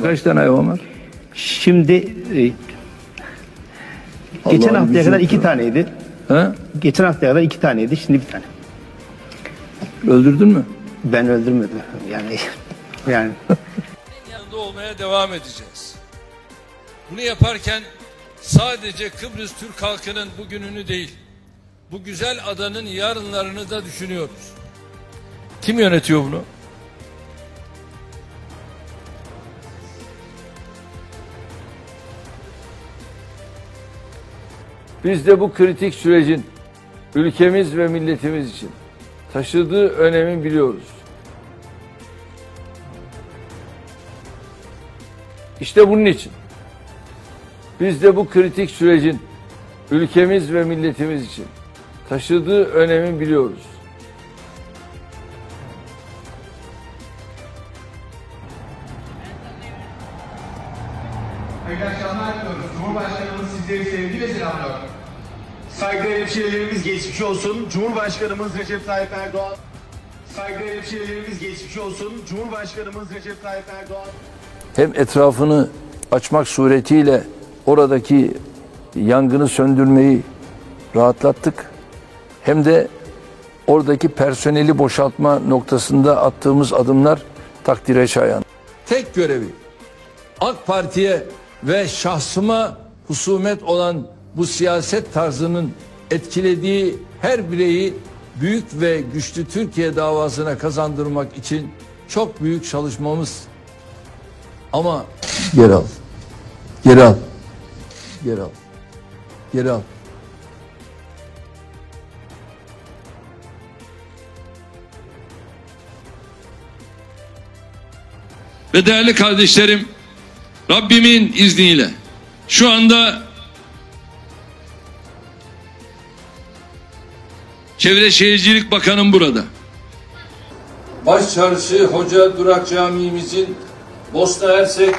Kaç tane hayvan var? Şimdi e, geçen haftaya kadar iki taneydi. Ha? Geçen haftaya kadar iki taneydi. Şimdi bir tane. Öldürdün mü? Ben öldürmedim. Yani yani yanında olmaya devam edeceğiz. Bunu yaparken sadece Kıbrıs Türk halkının bugününü değil, bu güzel adanın yarınlarını da düşünüyoruz. Kim yönetiyor bunu? Biz de bu kritik sürecin ülkemiz ve milletimiz için taşıdığı önemi biliyoruz. İşte bunun için biz de bu kritik sürecin ülkemiz ve milletimiz için taşıdığı önemi biliyoruz. Hayırlı akşamlar diliyoruz. Cumhurbaşkanımız sizleri sevgiyle selamlıyor. Saygıdeğer hemşehrilerimiz geçmiş olsun. Cumhurbaşkanımız Recep Tayyip Erdoğan. Saygıdeğer hemşehrilerimiz geçmiş olsun. Cumhurbaşkanımız Recep Tayyip Erdoğan. hem etrafını açmak suretiyle oradaki yangını söndürmeyi rahatlattık. Hem de oradaki personeli boşaltma noktasında attığımız adımlar takdire şayan. Tek görevi AK Parti'ye ve şahsıma husumet olan bu siyaset tarzının etkilediği her bireyi büyük ve güçlü Türkiye davasına kazandırmak için çok büyük çalışmamız ama geri al. Geri al. Geri al. Geri al. Ve değerli kardeşlerim, Rabbimin izniyle şu anda Çevre Şehircilik Bakanım burada. Başçarşı Hoca Durak Camii'mizin Bosna Hersek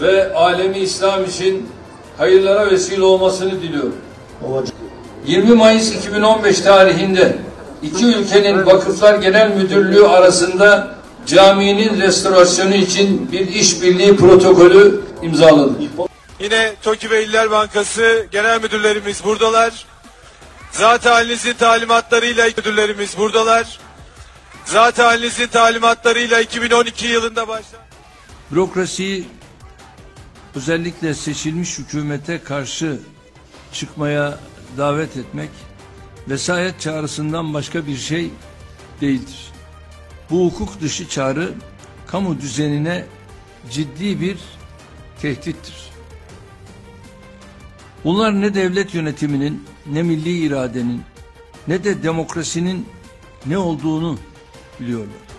ve alemi İslam için hayırlara vesile olmasını diliyorum. 20 Mayıs 2015 tarihinde iki ülkenin Vakıflar Genel Müdürlüğü arasında caminin restorasyonu için bir işbirliği protokolü imzaladık. Yine TOKİ ve İller Bankası genel müdürlerimiz buradalar. Zat halinizin talimatlarıyla müdürlerimiz buradalar. Zat halinizin talimatlarıyla 2012 yılında başlayan Bürokrasiyi özellikle seçilmiş hükümete karşı çıkmaya davet etmek vesayet çağrısından başka bir şey değildir. Bu hukuk dışı çağrı kamu düzenine ciddi bir tehdittir. Bunlar ne devlet yönetiminin, ne milli iradenin, ne de demokrasinin ne olduğunu biliyorlar.